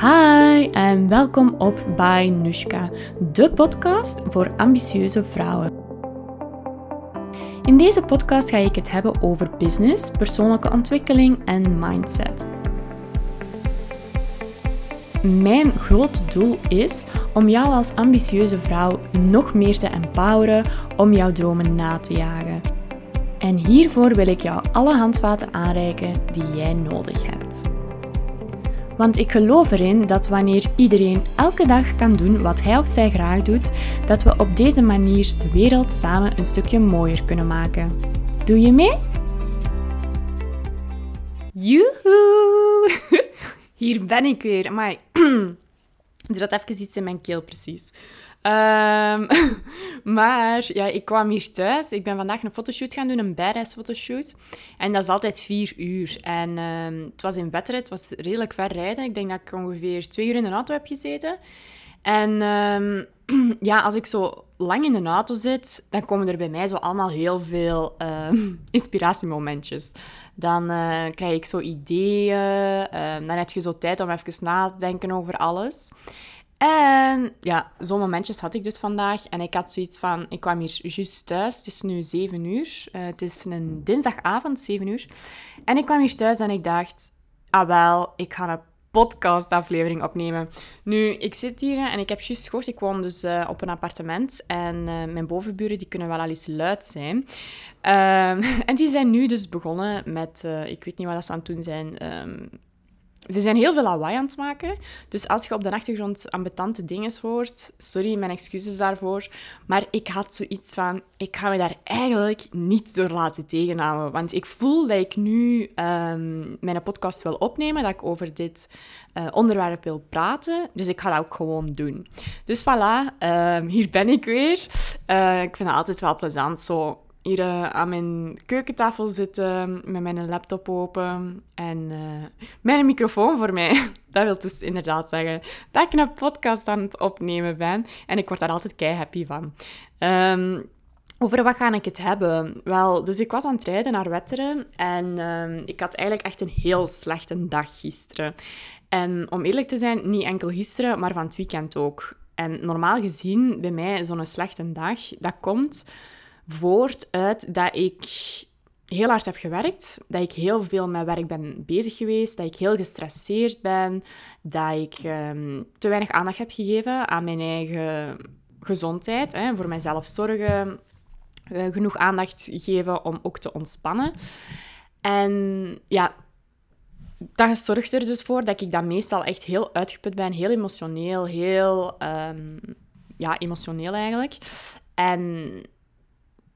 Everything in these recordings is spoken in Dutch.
Hi en welkom op By Nushka, de podcast voor ambitieuze vrouwen. In deze podcast ga ik het hebben over business, persoonlijke ontwikkeling en mindset. Mijn grote doel is om jou als ambitieuze vrouw nog meer te empoweren om jouw dromen na te jagen. En hiervoor wil ik jou alle handvaten aanreiken die jij nodig hebt. Want ik geloof erin dat wanneer iedereen elke dag kan doen wat hij of zij graag doet, dat we op deze manier de wereld samen een stukje mooier kunnen maken. Doe je mee? Joehoe! Hier ben ik weer. Maar er zat even iets in mijn keel, precies. Um, maar ja, ik kwam hier thuis. Ik ben vandaag een fotoshoot gaan doen, een badass fotoshoot. En dat is altijd vier uur. En um, het was in Wetteren, het was redelijk ver rijden. Ik denk dat ik ongeveer twee uur in de auto heb gezeten. En um, ja, als ik zo lang in de auto zit, dan komen er bij mij zo allemaal heel veel uh, inspiratiemomentjes. Dan uh, krijg ik zo ideeën, uh, dan heb je zo tijd om even na te denken over alles. En ja, zo'n momentjes had ik dus vandaag. En ik had zoiets van, ik kwam hier juist thuis. Het is nu 7 uur. Uh, het is een dinsdagavond, 7 uur. En ik kwam hier thuis en ik dacht, ah wel, ik ga een podcastaflevering opnemen. Nu, ik zit hier en ik heb juist gehoord, ik woon dus uh, op een appartement. En uh, mijn bovenburen, die kunnen wel al eens luid zijn. Um, en die zijn nu dus begonnen met, ik weet niet wat ze aan het doen zijn... Um, ze zijn heel veel lawaai aan het maken. Dus als je op de achtergrond ambetante dingen hoort, sorry, mijn excuses daarvoor. Maar ik had zoiets van, ik ga me daar eigenlijk niet door laten tegenhouden. Want ik voel dat ik nu um, mijn podcast wil opnemen, dat ik over dit uh, onderwerp wil praten. Dus ik ga dat ook gewoon doen. Dus voilà, um, hier ben ik weer. Uh, ik vind het altijd wel plezant, zo hier uh, aan mijn keukentafel zitten met mijn laptop open en uh, mijn microfoon voor mij. Dat wil dus inderdaad zeggen dat ik een podcast aan het opnemen ben. En ik word daar altijd kei happy van. Um, over wat ga ik het hebben? Wel, dus ik was aan het rijden naar Wetteren en um, ik had eigenlijk echt een heel slechte dag gisteren. En om eerlijk te zijn, niet enkel gisteren, maar van het weekend ook. En normaal gezien, bij mij, zo'n slechte dag, dat komt voort uit dat ik heel hard heb gewerkt, dat ik heel veel met werk ben bezig geweest, dat ik heel gestresseerd ben, dat ik um, te weinig aandacht heb gegeven aan mijn eigen gezondheid, hè, voor mijzelf zorgen, uh, genoeg aandacht geven om ook te ontspannen. En ja, dat zorgt er dus voor dat ik dan meestal echt heel uitgeput ben, heel emotioneel, heel um, ja, emotioneel eigenlijk. En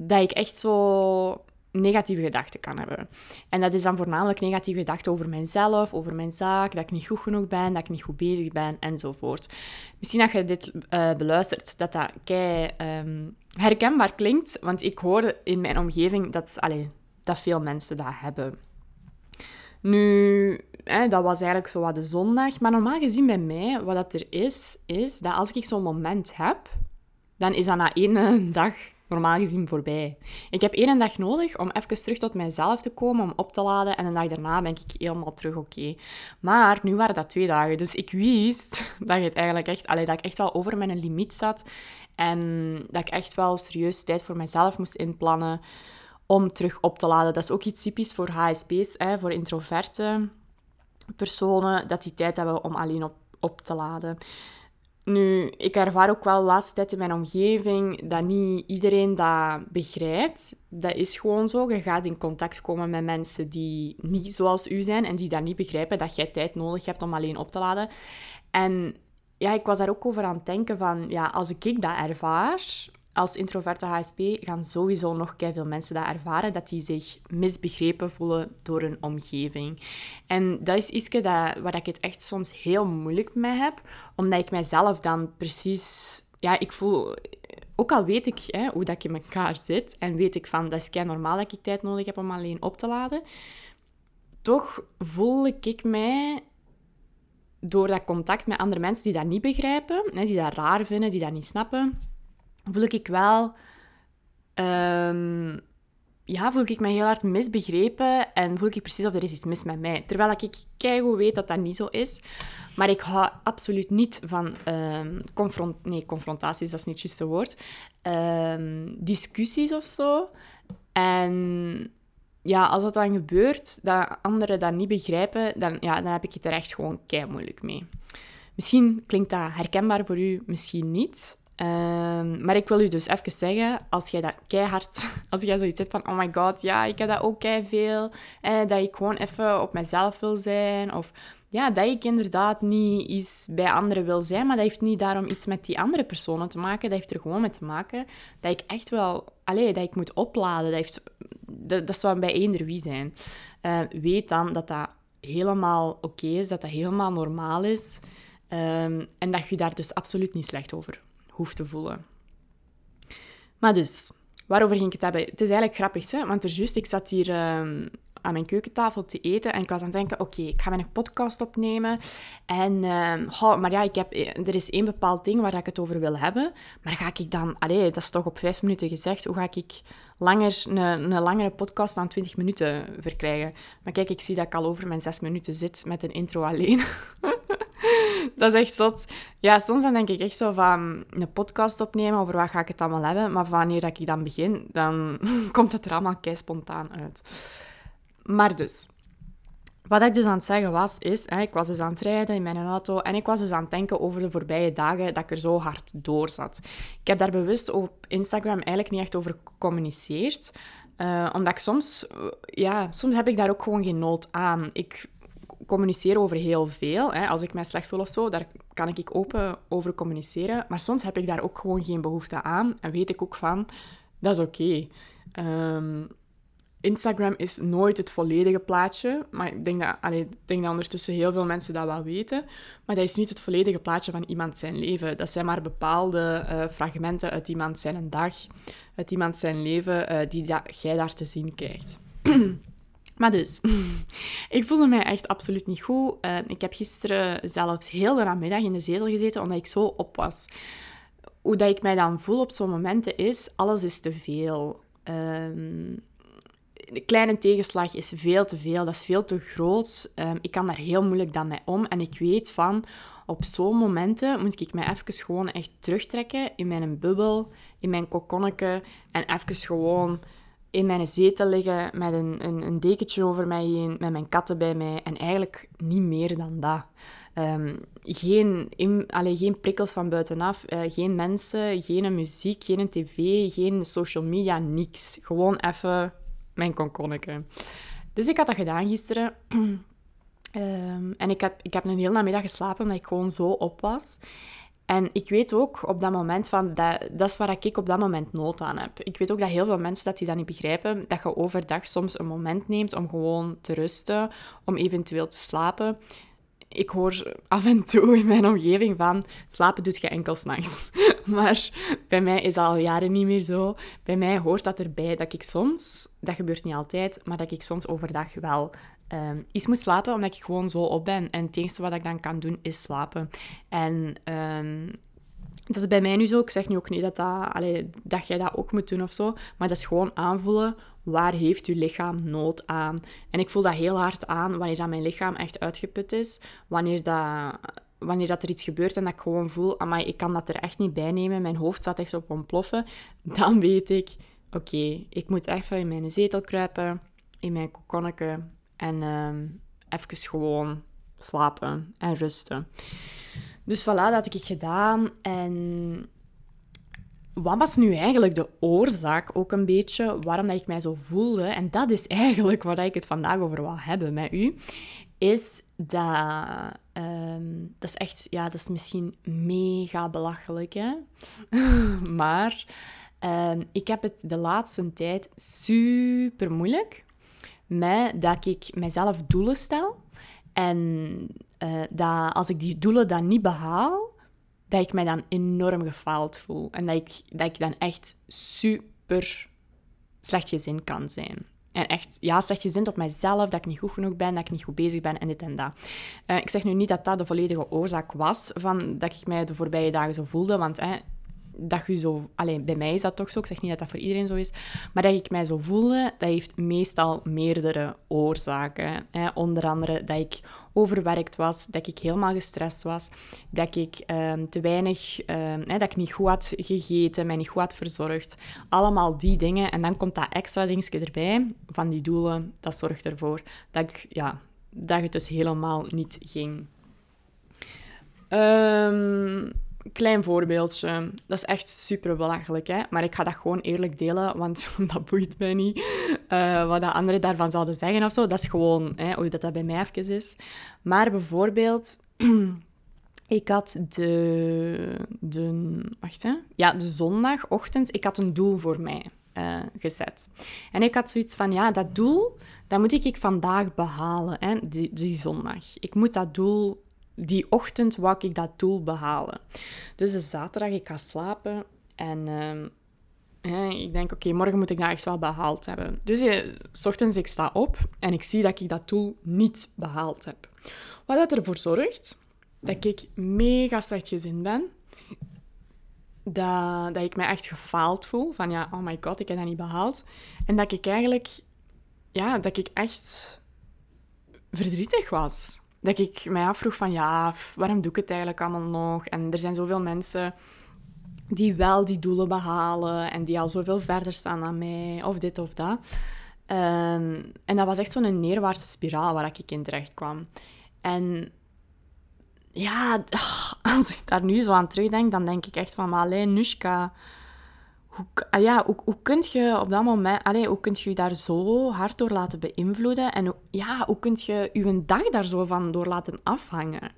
dat ik echt zo negatieve gedachten kan hebben. En dat is dan voornamelijk negatieve gedachten over mijzelf, over mijn zaak, dat ik niet goed genoeg ben, dat ik niet goed bezig ben, enzovoort. Misschien dat je dit uh, beluistert, dat dat kei um, herkenbaar klinkt, want ik hoor in mijn omgeving dat, allez, dat veel mensen dat hebben. Nu, hè, dat was eigenlijk zo wat de zondag. Maar normaal gezien bij mij, wat dat er is, is dat als ik zo'n moment heb, dan is dat na één dag normaal gezien voorbij. Ik heb één dag nodig om even terug tot mijzelf te komen, om op te laden. En een dag daarna ben ik helemaal terug oké. Maar nu waren dat twee dagen. Dus ik wist dat, het eigenlijk echt, dat ik echt wel over mijn limiet zat. En dat ik echt wel serieus tijd voor mezelf moest inplannen om terug op te laden. Dat is ook iets typisch voor HSP's, hè, voor introverte personen, dat die tijd hebben om alleen op, op te laden. Nu, ik ervaar ook wel de laatste tijd in mijn omgeving dat niet iedereen dat begrijpt. Dat is gewoon zo. Je gaat in contact komen met mensen die niet zoals u zijn en die dat niet begrijpen dat jij tijd nodig hebt om alleen op te laden. En ja, ik was daar ook over aan het denken van, ja, als ik dat ervaar, als introverte HSP gaan sowieso nog veel mensen dat ervaren, dat die zich misbegrepen voelen door hun omgeving. En dat is iets dat, waar ik het echt soms heel moeilijk mee heb, omdat ik mijzelf dan precies... Ja, ik voel... Ook al weet ik hè, hoe dat ik in elkaar zit en weet ik van, dat is kei normaal dat ik tijd nodig heb om alleen op te laden, toch voel ik mij door dat contact met andere mensen die dat niet begrijpen, die dat raar vinden, die dat niet snappen voel ik wel um, ja, voel ik me heel hard misbegrepen en voel ik precies of er is iets mis met mij. Terwijl ik keigoed weet dat dat niet zo is. Maar ik hou absoluut niet van um, confront nee, confrontaties, dat is niet het juiste woord. Um, discussies of zo. En ja, als dat dan gebeurt, dat anderen dat niet begrijpen, dan, ja, dan heb ik het er echt gewoon kei moeilijk mee. Misschien klinkt dat herkenbaar voor u, misschien niet. Ehm, maar ik wil u dus even zeggen, als jij dat keihard, als jij zoiets zegt van, oh my god, ja, ik heb dat ook veel, eh, dat ik gewoon even op mezelf wil zijn, of ja, dat ik inderdaad niet iets bij anderen wil zijn, maar dat heeft niet daarom iets met die andere personen te maken, dat heeft er gewoon mee te maken dat ik echt wel, allee, dat ik moet opladen, dat, heeft, dat, dat zou bij eender wie zijn. Uh, weet dan dat dat helemaal oké is, dat dat helemaal normaal is, um, en dat je daar dus absoluut niet slecht over hoeft te voelen. Maar dus, waarover ging ik het hebben? Het is eigenlijk grappig, hè? want er juist, ik zat hier um, aan mijn keukentafel te eten en ik was aan het denken, oké, ik ga mijn podcast opnemen. En, uh, maar ja, ik heb, er is één bepaald ding waar ik het over wil hebben. Maar ga ik dan, allee, dat is toch op vijf minuten gezegd, hoe ga ik langer, een, een langere podcast dan 20 minuten verkrijgen? Maar kijk, ik zie dat ik al over mijn zes minuten zit met een intro alleen. dat is echt zot. Ja, soms dan denk ik echt zo van een podcast opnemen, over wat ga ik het allemaal hebben. Maar wanneer dat ik dan begin, dan komt het er allemaal kei spontaan uit. Maar dus, wat ik dus aan het zeggen was, is, hè, ik was dus aan het rijden in mijn auto en ik was dus aan het denken over de voorbije dagen dat ik er zo hard door zat. Ik heb daar bewust op Instagram eigenlijk niet echt over gecommuniceerd. Uh, omdat ik soms, ja, soms heb ik daar ook gewoon geen nood aan. Ik communiceer over heel veel. Hè. Als ik mij slecht voel of zo, daar kan ik open over communiceren. Maar soms heb ik daar ook gewoon geen behoefte aan. En weet ik ook van, dat is oké. Ehm, Instagram is nooit het volledige plaatje. Maar ik denk, dat, allee, ik denk dat ondertussen heel veel mensen dat wel weten. Maar dat is niet het volledige plaatje van iemand zijn leven. Dat zijn maar bepaalde uh, fragmenten uit iemand zijn dag, uit iemand zijn leven, uh, die jij daar te zien krijgt. maar dus, ik voelde mij echt absoluut niet goed. Uh, ik heb gisteren zelfs heel de namiddag in de zetel gezeten, omdat ik zo op was. Hoe dat ik mij dan voel op zo'n momenten is, alles is te veel. Um, kleine tegenslag is veel te veel, dat is veel te groot. Um, ik kan daar heel moeilijk dan mee om. En ik weet van, op zo'n momenten moet ik mij even gewoon echt terugtrekken in mijn bubbel, in mijn kokonnetje en even gewoon in mijn zetel liggen met een, een, een, dekentje over mij heen, met mijn katten bij mij en eigenlijk niet meer dan dat. Um, geen, in, geen prikkels van buitenaf, uh, geen mensen, geen muziek, geen tv, geen social media, niks. Gewoon even mijn konkonneke. Dus ik had dat gedaan gisteren. um, en ik, had, ik heb een hele namiddag geslapen omdat ik gewoon zo op was. En ik weet ook op dat moment van, dat, dat is waar ik op dat moment nood aan heb. Ik weet ook dat heel veel mensen dat die dat niet begrijpen, dat je overdag soms een moment neemt om gewoon te rusten, om eventueel te slapen ik hoor af en toe in mijn omgeving van slapen doet je enkel s'nachts. Maar bij mij is dat al jaren niet meer zo. Bij mij hoort dat erbij dat ik soms, dat gebeurt niet altijd, maar dat ik soms overdag wel um, iets moet slapen, omdat ik gewoon zo op ben. En het enige wat ik dan kan doen, is slapen. En um, dat is bij mij nu zo. Ik zeg nu ook niet dat, dat, dat jij dat ook moet doen of zo. Maar dat is gewoon aanvoelen waar heeft je lichaam nood aan. En ik voel dat heel hard aan wanneer dat mijn lichaam echt uitgeput is. Wanneer, dat, wanneer dat er iets gebeurt en dat ik gewoon voel, amai, ik kan dat er echt niet bij nemen. Mijn hoofd staat echt op ontploffen. Dan weet ik, oké, ik moet even in mijn zetel kruipen, in mijn kokonnetje en um, even gewoon slapen en rusten. Dus voilà, dat had ik gedaan. En wat was nu eigenlijk de oorzaak ook een beetje waarom dat ik mij zo voelde? En dat is eigenlijk waar ik het vandaag over wil hebben met u. Is dat... Um, dat is echt... Ja, dat is misschien mega belachelijk, hè? maar um, ik heb het de laatste tijd super moeilijk met dat ik mezelf doelen stel. En uh, dat als ik die doelen dan niet behaal, dat ik mij dan enorm gefaald voel. En dat ik, dat ik dan echt super slecht gezin kan zijn. En echt, ja, slecht gezind op mijzelf, dat ik niet goed genoeg ben, dat ik niet goed bezig ben en dit en dat. Uh, ik zeg nu niet dat dat de volledige oorzaak was van dat ik mij de voorbije dagen zo voelde, want dat je zo... Alleen bij mij is dat toch zo. Ik zeg niet dat dat voor iedereen zo is. Maar dat ik mij zo voelde, dat heeft meestal meerdere oorzaken. Hè. Onder andere dat ik overwerkt was, dat ik helemaal gestrest was, dat ik ehm, te weinig... Ehm, hè, dat ik niet goed had gegeten, mij niet goed had verzorgd. Allemaal die dingen. En dan komt dat extra dingetje erbij van die doelen. Dat zorgt ervoor dat, ik, ja, dat het dus helemaal niet ging. Um, klein voorbeeldje. Dat is echt super belachelijk, hè? maar ik ga dat gewoon eerlijk delen, want dat boeit mij niet. Uh, wat de anderen daarvan zouden zeggen of zo. Dat is gewoon hè, hoe dat, dat bij mij even is. Maar bijvoorbeeld, ik had de, de, wacht, hè? Ja, de zondagochtend, ik had een doel voor mij. Uh, gezet. En ik had zoiets van, ja, dat doel, dat moet ik vandaag behalen, hè, die zondag. Ik moet dat doel die ochtend wou ik dat doel behalen. Dus de zaterdag, ik ga slapen en uh, ik denk, oké, morgen moet ik dat echt wel behaald hebben. Dus uh, s ochtends, ik sta op en ik zie dat ik dat doel niet behaald heb. Wat dat ervoor zorgt dat ik mega slecht gezin ben. Dat, dat ik me echt gefaald voel. Van ja, oh my god, ik heb dat niet behaald. En dat ik eigenlijk... Ja, dat ik echt verdrietig was dat ik mij afvroeg van ja, waarom doe ik het eigenlijk allemaal nog? En er zijn zoveel mensen die wel die doelen behalen en die al zoveel verder staan dan mij, of dit of dat. Ehm, en dat was echt zo'n neerwaartse spiraal waar ik in terecht kwam. En ja, als ik daar nu zo aan terugdenk, dan denk ik echt van, maar alleen Nushka, hoe, ah ja, hoe, hoe kun je op dat moment, allee, hoe kun je je daar zo hard door laten beïnvloeden? En ja, hoe kun je je dag daar zo van door laten afhangen?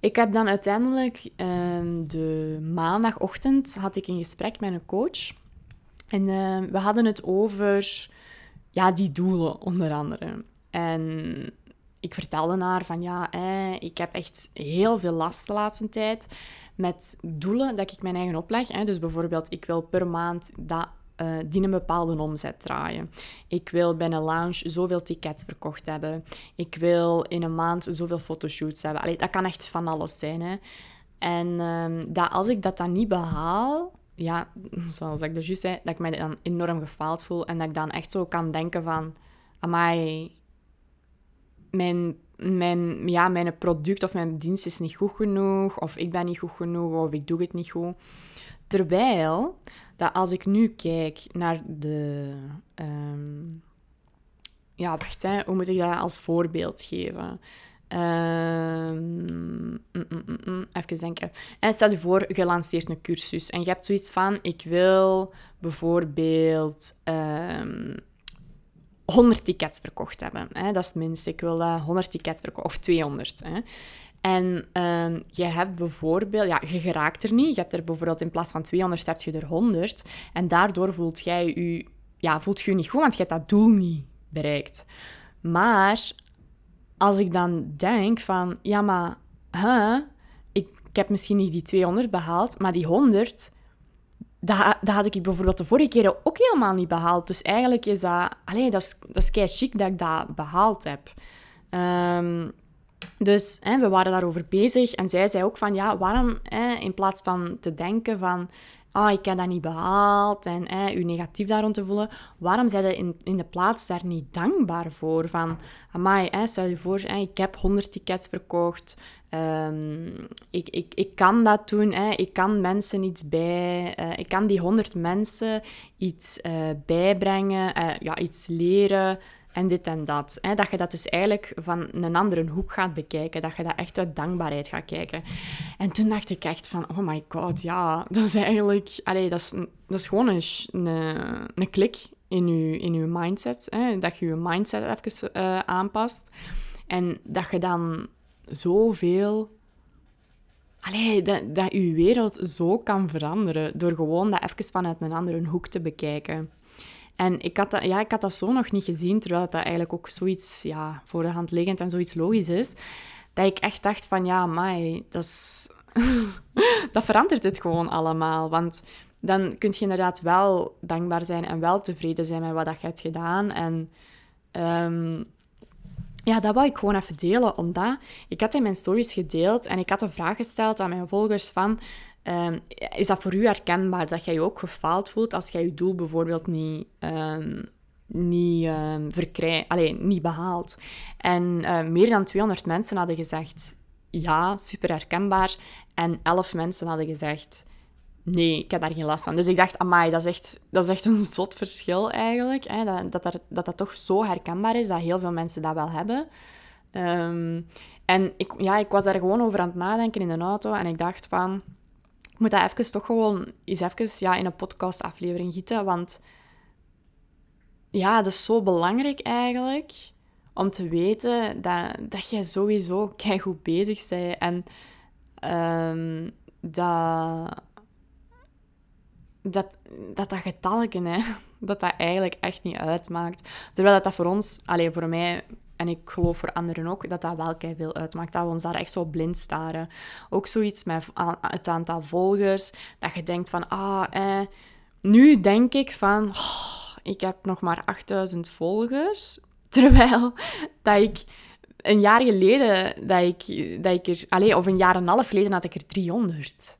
Ik heb dan uiteindelijk ehm, de maandagochtend had ik een gesprek met een coach. En ehm, we hadden het over ja, die doelen, onder andere. En ik vertelde haar van ja, ik heb echt heel veel last de laatste tijd met doelen dat ik mijn eigen opleg. Hè. Dus bijvoorbeeld, ik wil per maand dat, uh, die een bepaalde omzet draaien. Ik wil bij een lounge zoveel tickets verkocht hebben. Ik wil in een maand zoveel fotoshoots hebben. Allee, dat kan echt van alles zijn. Hè. En uh, dat als ik dat dan niet behaal, ja, zoals ik dus juist zei, dat ik mij dan enorm gefaald voel en dat ik dan echt zo kan denken van, amai, mijn mijn, ja, mijn product of mijn dienst is niet goed genoeg, of ik ben niet goed genoeg, of ik doe het niet goed. Terwijl dat als ik nu kijk naar de. Um, ja, wacht, hè, hoe moet ik dat als voorbeeld geven? Um, mm, mm, mm, even denken. En stel je voor, je lanceert een cursus en je hebt zoiets van: ik wil bijvoorbeeld um, 100 tickets verkocht hebben. Hè? Dat is het minste. Ik wil uh, 100 tickets verkopen, of 200. Hè? En uh, je hebt bijvoorbeeld, ja, je geraakt er niet. Je hebt er bijvoorbeeld in plaats van 200 heb je er 100. En daardoor voelt jij je, ja, voelt je, niet goed, want je hebt dat doel niet bereikt. Maar als ik dan denk van, ja, maar huh, ik heb misschien niet die 200 behaald, maar die 100 dat, had ik bijvoorbeeld de vorige keren ook helemaal niet behaald. Dus eigenlijk is dat... Allee, dat is, dat is kei chic dat ik dat behaald heb. Um, dus hè, we waren daarover bezig. En zij zei ook van... Ja, waarom hè, in plaats van te denken van... Oh, ik heb dat niet behaald en hè, u negatief daar rond te voelen. Waarom zijn je in, in de plaats daar niet dankbaar voor? Van, amai, hè, stel je voor, hè, ik heb 100 tickets verkocht. Um, ik, ik, ik kan dat doen, hè. ik kan mensen iets bij, uh, ik kan die honderd mensen iets uh, bijbrengen, uh, ja, iets leren en dit en dat. Hè. Dat je dat dus eigenlijk van een andere hoek gaat bekijken, dat je dat echt uit dankbaarheid gaat kijken. En toen dacht ik echt van, oh my god, ja, dat is eigenlijk, allee, dat, is, dat is gewoon een, een, een klik in je, in je mindset, hè. dat je je mindset even aanpast. En dat je dan zoveel... Allee, dat, dat je wereld zo kan veranderen door gewoon dat even vanuit een andere hoek te bekijken. En ik had dat, ja, ik had dat zo nog niet gezien, terwijl dat eigenlijk ook zoiets ja, voor de hand liggend en zoiets logisch is, dat ik echt dacht van, ja, mai, dat dat verandert het gewoon allemaal. Want dan kun je inderdaad wel dankbaar zijn en wel tevreden zijn met wat je hebt gedaan. En um, ja, dat wou ik gewoon even delen, omdat ik had in mijn stories gedeeld en ik had een vraag gesteld aan mijn volgers van... Ehm, is dat voor u herkenbaar dat jij je ook gefaald voelt als jij je doel bijvoorbeeld niet, um, niet, um, Allee, niet behaalt? En uh, meer dan 200 mensen hadden gezegd ja, super herkenbaar. En 11 mensen hadden gezegd nee, ik heb daar geen last van. Dus ik dacht, amai, dat is echt, dat is echt een zot verschil eigenlijk. Hè? Dat, dat, dat, dat, toch zo herkenbaar is, dat heel veel mensen dat wel hebben. Um, en ik, ja, ik was daar gewoon over aan het nadenken in de auto. En ik dacht van, ik moet dat even toch gewoon eens even ja, in een podcastaflevering gieten. Want ja, dat is zo belangrijk eigenlijk om te weten dat, dat jij sowieso goed bezig bent. En um, dat, dat, dat dat getalken, hè, dat dat eigenlijk echt niet uitmaakt. Terwijl dat, dat voor ons, alleen voor mij en ik geloof voor anderen ook, dat dat wel veel uitmaakt. Dat we ons daar echt zo blind staren. Ook zoiets met het aantal volgers, dat je denkt van, ah, eh, nu denk ik van, oh, ik heb nog maar 8000 volgers. Terwijl dat ik een jaar geleden, dat ik, dat ik er, allez, of een jaar en een half geleden had ik er 300.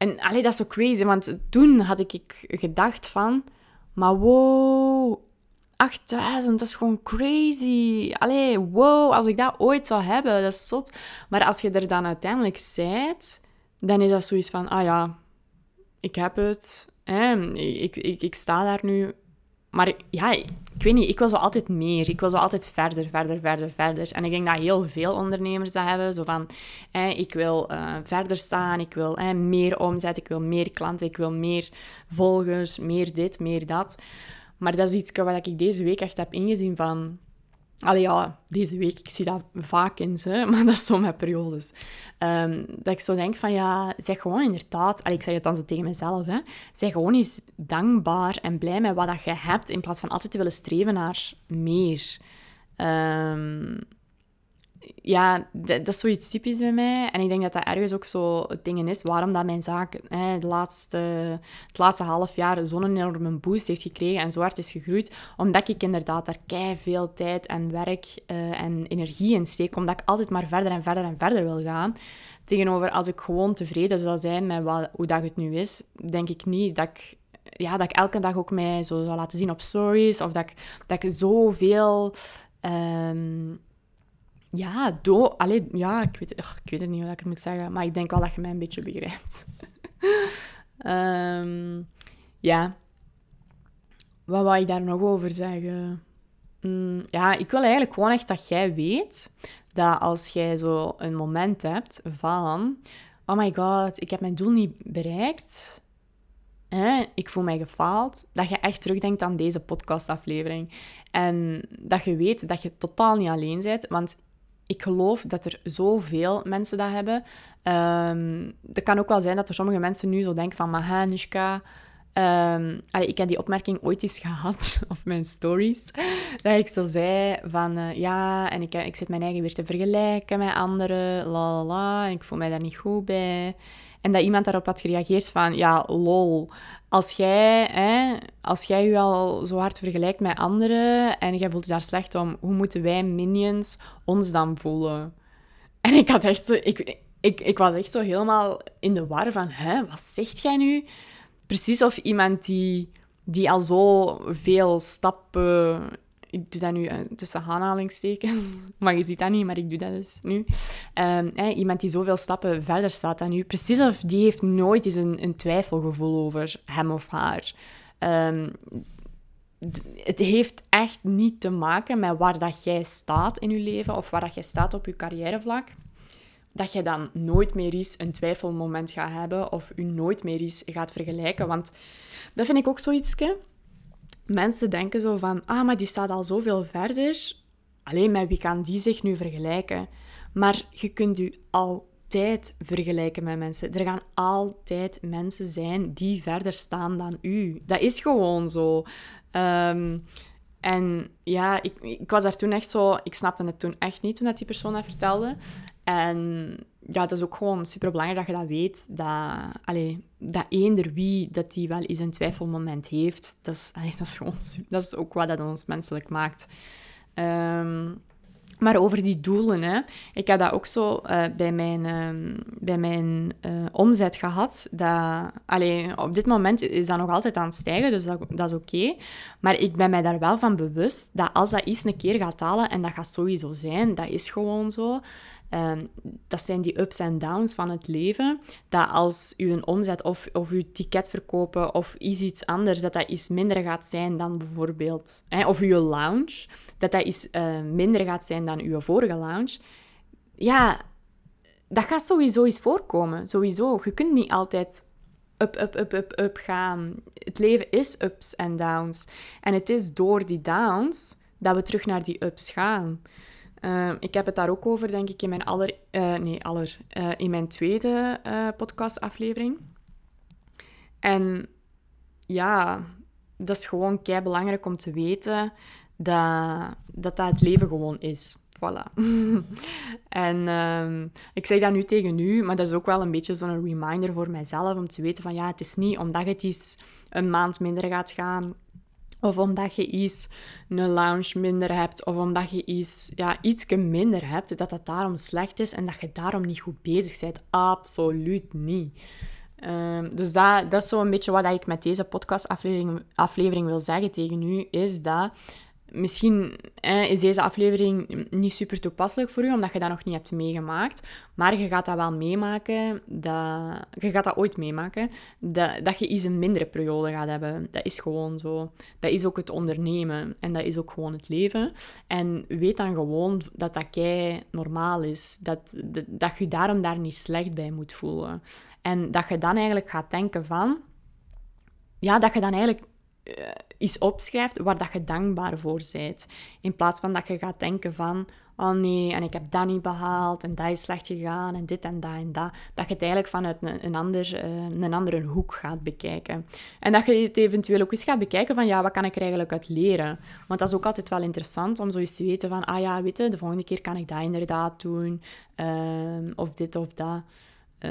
En allee, dat is zo crazy, want toen had ik gedacht van... Maar wow, 8000, dat is gewoon crazy. Allee, wow, als ik dat ooit zou hebben, dat is zot. Maar als je er dan uiteindelijk zijt, dan is dat zoiets van... Ah ja, ik heb het. Hè? Ik, ik, ik sta daar nu maar ja, ik weet niet, ik wil zo altijd meer. Ik wil zo altijd verder, verder, verder, verder. En ik denk dat heel veel ondernemers dat hebben. Zo van, ik wil uh, verder staan, ik wil meer omzet, ik wil meer klanten, ik wil meer volgers, meer dit, meer dat. Maar dat is iets wat ik deze week echt heb ingezien van... Allee, ja, deze week, ik zie dat vaak in ze, maar dat is zo periodes. Um, dat ik zo denk van, ja, zeg gewoon inderdaad... Allee, ik zeg het dan zo tegen mezelf, hè. Zeg gewoon eens dankbaar en blij met wat dat je hebt, in plaats van altijd te willen streven naar meer. Um, ja, dat, is zoiets typisch bij mij. En ik denk dat dat ergens ook zo het ding is waarom dat mijn zaak hè, de laatste, het laatste half jaar zo'n enorme boost heeft gekregen en zo hard is gegroeid. Omdat ik inderdaad daar kei veel tijd en werk uh, en energie in steek. Omdat ik altijd maar verder en verder en verder wil gaan. Tegenover als ik gewoon tevreden zou zijn met wat, hoe dat het nu is, denk ik niet dat ik ja, dat ik elke dag ook mij zo zou laten zien op stories. Of dat ik, dat ik zoveel um, ja, do Allee, ja ik, weet, ik weet het niet hoe ik het moet zeggen, maar ik denk wel dat je mij een beetje begrijpt. um, ja. Wat wou ik daar nog over zeggen? Mm, ja, ik wil eigenlijk gewoon echt dat jij weet dat als jij zo een moment hebt van... Oh my god, ik heb mijn doel niet bereikt. Hè? Ik voel mij gefaald. Dat je echt terugdenkt aan deze podcastaflevering. En dat je weet dat je totaal niet alleen bent. Want ik geloof dat er zoveel mensen dat hebben. Um, het kan ook wel zijn dat er sommige mensen nu zo denken van... Maar Nushka... Um, ik heb die opmerking ooit eens gehad op mijn stories. Dat ik zo zei van... Uh, ja, en ik, ik zit mijn eigen weer te vergelijken met anderen. La, la, la. En ik voel mij daar niet goed bij. En dat iemand daarop had gereageerd van... Ja, lol als jij, hè, als jij je al zo hard vergelijkt met anderen en jij voelt je daar slecht om, hoe moeten wij minions ons dan voelen? En ik had echt zo, ik, ik, ik was echt zo helemaal in de war van, hè, wat zegt jij nu? Precies of iemand die, die al zo veel stappen ik doe dat nu uh, tussen aanhalingstekens, maar je ziet dat niet, maar ik doe dat dus nu. Um, iemand die zoveel stappen verder staat dan u, precies of die heeft nooit eens een, een twijfelgevoel over hem of haar. Um, het heeft echt niet te maken met waar dat jij staat in je leven of waar dat jij staat op je carrièrevlak. Dat je dan nooit meer eens een twijfelmoment gaat hebben of je nooit meer eens gaat vergelijken. Want dat vind ik ook zoiets mensen denken zo van, ah, maar die staat al zoveel verder. Alleen met wie kan die zich nu vergelijken? Maar je kunt u altijd vergelijken met mensen. Er gaan altijd mensen zijn die verder staan dan u. Dat is gewoon zo. Ehm, en ja, ik, ik was daar toen echt zo... Ik snapte het toen echt niet, toen dat die persoon dat vertelde. En ja, het is ook gewoon super belangrijk dat je dat weet. Dat, allee, dat eender wie dat die wel eens een twijfelmoment heeft, dat is, allee, dat is gewoon dat is ook wat dat ons menselijk maakt. Um, Maar over die doelen, hè. ik heb dat ook zo uh, bij mijn, uh, bij mijn uh, omzet gehad. Dat, allee, op dit moment is dat nog altijd aan het stijgen, dus dat, dat is oké. Maar ik ben mij daar wel van bewust dat als dat eens een keer gaat dalen, en dat gaat sowieso zijn, dat is gewoon zo, Um, dat zijn die ups en downs van het leven. Dat als u een omzet of, of uw ticket verkopen of iets anders, dat dat iets minder gaat zijn dan bijvoorbeeld... Hè, of uw lounge, dat dat iets uh, minder gaat zijn dan uw vorige lounge. Ja, dat gaat sowieso eens voorkomen. Sowieso. Je kunt niet altijd up, up, up, up, up gaan. Het leven is ups en downs. En het is door die downs dat we terug naar die ups gaan. Uh, ik heb het daar ook over, denk ik, in mijn, aller, uh, nee, aller, uh, in mijn tweede podcastaflevering. En ja, dat is gewoon kei belangrijk om te weten dat, dat dat het leven gewoon is. Voilà. en um, ik zeg dat nu tegen u, maar dat is ook wel een beetje zo'n reminder voor mijzelf om te weten van ja, het is niet omdat het iets een maand minder gaat gaan of omdat je iets een lounge minder hebt, of omdat je iets, ja, iets minder hebt, dat dat daarom slecht is en dat je daarom niet goed bezig bent. Absoluut niet. Um, dus dat, dat is zo'n beetje wat ik met deze podcastaflevering aflevering wil zeggen tegen u, is dat Misschien is deze aflevering niet super toepasselijk voor u, omdat je dat nog niet hebt meegemaakt. Maar je gaat dat wel meemaken. Dat, je gaat dat ooit meemaken. Dat, dat je iets een mindere periode gaat hebben. Dat is gewoon zo. Dat is ook het ondernemen. En dat is ook gewoon het leven. En weet dan gewoon dat dat kei normaal is. Dat, dat, dat je daarom daar niet slecht bij moet voelen. En dat je dan eigenlijk gaat denken van... Ja, dat je dan eigenlijk uh, iets opschrijft waar dat je dankbaar voor bent. In plaats van dat je gaat denken van, oh nee, en ik heb dat niet behaald, en dat is slecht gegaan, en dit en dat en dat. Dat je het eigenlijk vanuit een, een, ander, uh, een andere hoek gaat bekijken. En dat je het eventueel ook eens gaat bekijken van, ja, wat kan ik er eigenlijk uit leren? Want dat is ook altijd wel interessant om zo eens te weten van, ah ja, weet je, de volgende keer kan ik dat inderdaad doen, uh, of dit of dat. Uh,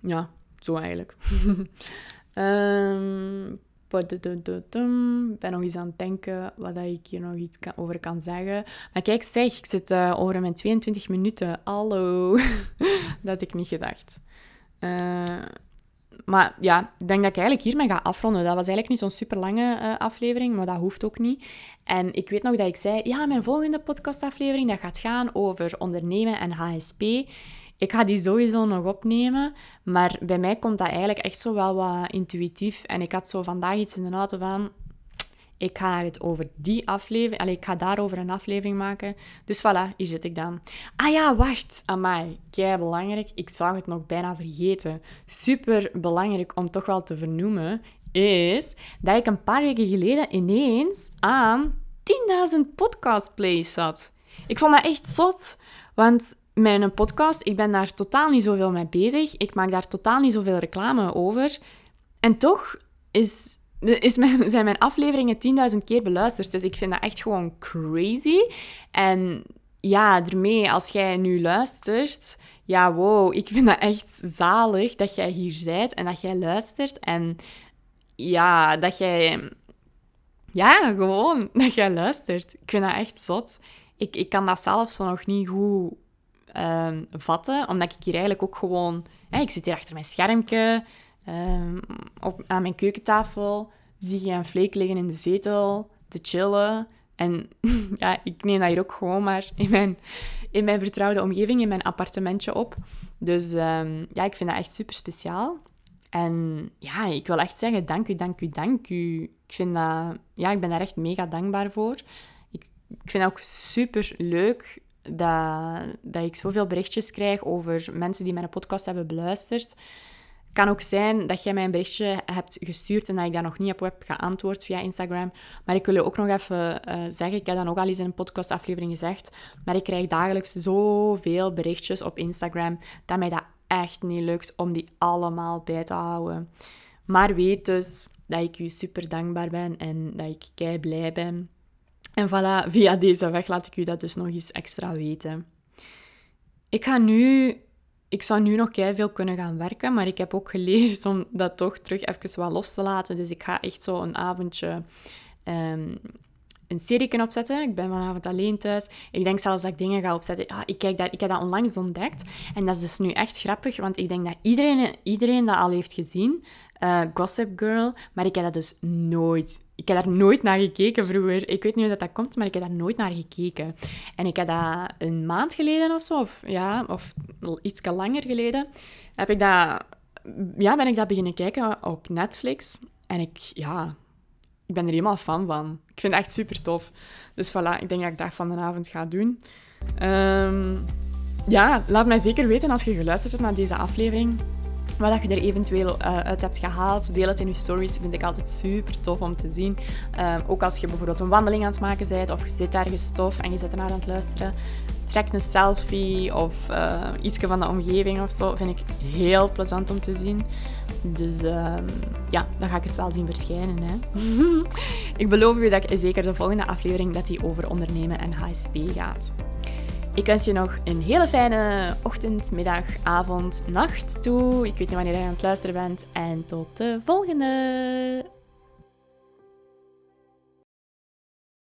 ja, zo eigenlijk. Um, ben nog eens aan het denken wat ik hier nog iets over kan zeggen. Maar kijk, zeg, ik zit uh, over mijn 22 minuten. Hallo. dat had ik niet gedacht. Uh, maar ja, ik denk dat ik eigenlijk hiermee ga afronden. Dat was eigenlijk niet zo'n super lange uh, aflevering, maar dat hoeft ook niet. En ik weet nog dat ik zei, ja, mijn volgende podcastaflevering dat gaat gaan over ondernemen en HSP. Ik ga die sowieso nog opnemen, maar bij mij komt dat eigenlijk echt zo wel wat intuïtief. En ik had zo vandaag iets in de auto van, ik ga het over die aflevering, allee, ik ga daarover een aflevering maken. Dus voilà, hier zit ik dan. Ah ja, wacht, amai, kei belangrijk. Ik zou het nog bijna vergeten. Super belangrijk om toch wel te vernoemen, is dat ik een paar weken geleden ineens aan 10.000 podcast plays zat. Ik vond dat echt zot, want mijn podcast, ik ben daar totaal niet zoveel mee bezig. Ik maak daar totaal niet zoveel reclame over. En toch is, is mijn, zijn mijn afleveringen 10.000 keer beluisterd. Dus ik vind dat echt gewoon crazy. En ja, als jij nu luistert, ja, wow, ik vind dat echt zalig dat jij hier bent en dat jij luistert. En ja, dat jij... Ja, gewoon, dat jij luistert. Ik vind dat echt zot. Ik, ik kan dat zelf zo nog niet goed um, vatten. Omdat ik hier eigenlijk ook gewoon... Hè, ik zit hier achter mijn schermpje, op, aan mijn keukentafel. Zie je een vleek liggen in de zetel, te chillen. En ja, ik neem dat hier ook gewoon maar in mijn, in mijn vertrouwde omgeving, in mijn appartementje op. Dus um, ja, ik vind dat echt super speciaal. En ja, ik wil echt zeggen, dank u, dank u, dank u. Ik vind dat... Ja, ik ben daar echt mega dankbaar voor. Ik, ik vind het ook super leuk dat, dat ik zoveel berichtjes krijg over mensen die mijn podcast hebben beluisterd. Het kan ook zijn dat jij mij een berichtje hebt gestuurd en dat ik daar nog niet op heb geantwoord via Instagram. Maar ik wil je ook nog even uh, zeggen, ik heb dat ook al eens in een podcastaflevering gezegd, maar ik krijg dagelijks zoveel berichtjes op Instagram dat mij dat echt niet lukt om die allemaal bij te houden. Maar weet dus dat ik u super dankbaar ben en dat ik kei blij ben en voilà, via deze weg laat ik u dat dus nog eens extra weten. Ik ga nu... Ik zou nu nog veel kunnen gaan werken, maar ik heb ook geleerd om dat toch terug even wat los te laten. Dus ik ga echt zo een avondje um, een serie opzetten. Ik ben vanavond alleen thuis. Ik denk zelfs dat ik dingen ga opzetten. Ja, ik, kijk dat, ik heb dat onlangs ontdekt. En dat is dus nu echt grappig, want ik denk dat iedereen, iedereen dat al heeft gezien. Uh, Gossip Girl, maar ik heb dat dus nooit. Ik heb daar nooit naar gekeken vroeger. Ik weet niet hoe dat, dat komt, maar ik heb daar nooit naar gekeken. En ik heb dat een maand geleden of zo, of, ja, of iets langer geleden, heb ik dat, ja, ben ik dat beginnen kijken op Netflix. En ik, ja, ik ben er helemaal fan van. Ik vind het echt super tof. Dus voilà, ik denk dat ik dat vanavond ga doen. Um, ja, laat mij zeker weten als je geluisterd hebt naar deze aflevering. Wat je er eventueel uh, uit hebt gehaald. Deel het in je stories. vind ik altijd super tof om te zien. Um, ook als je bijvoorbeeld een wandeling aan het maken bent of je zit ergens tof en je zit ernaar aan het luisteren. Trek een selfie of uh, iets van de omgeving of zo. Vind ik heel plezant om te zien. Dus uh, ja, dan ga ik het wel zien verschijnen. Hè. ik beloof u dat ik zeker de volgende aflevering dat die over ondernemen en HSP gaat. Ik wens je nog een hele fijne ochtend, middag, avond, nacht toe. Ik weet niet wanneer je aan het luisteren bent. En tot de volgende!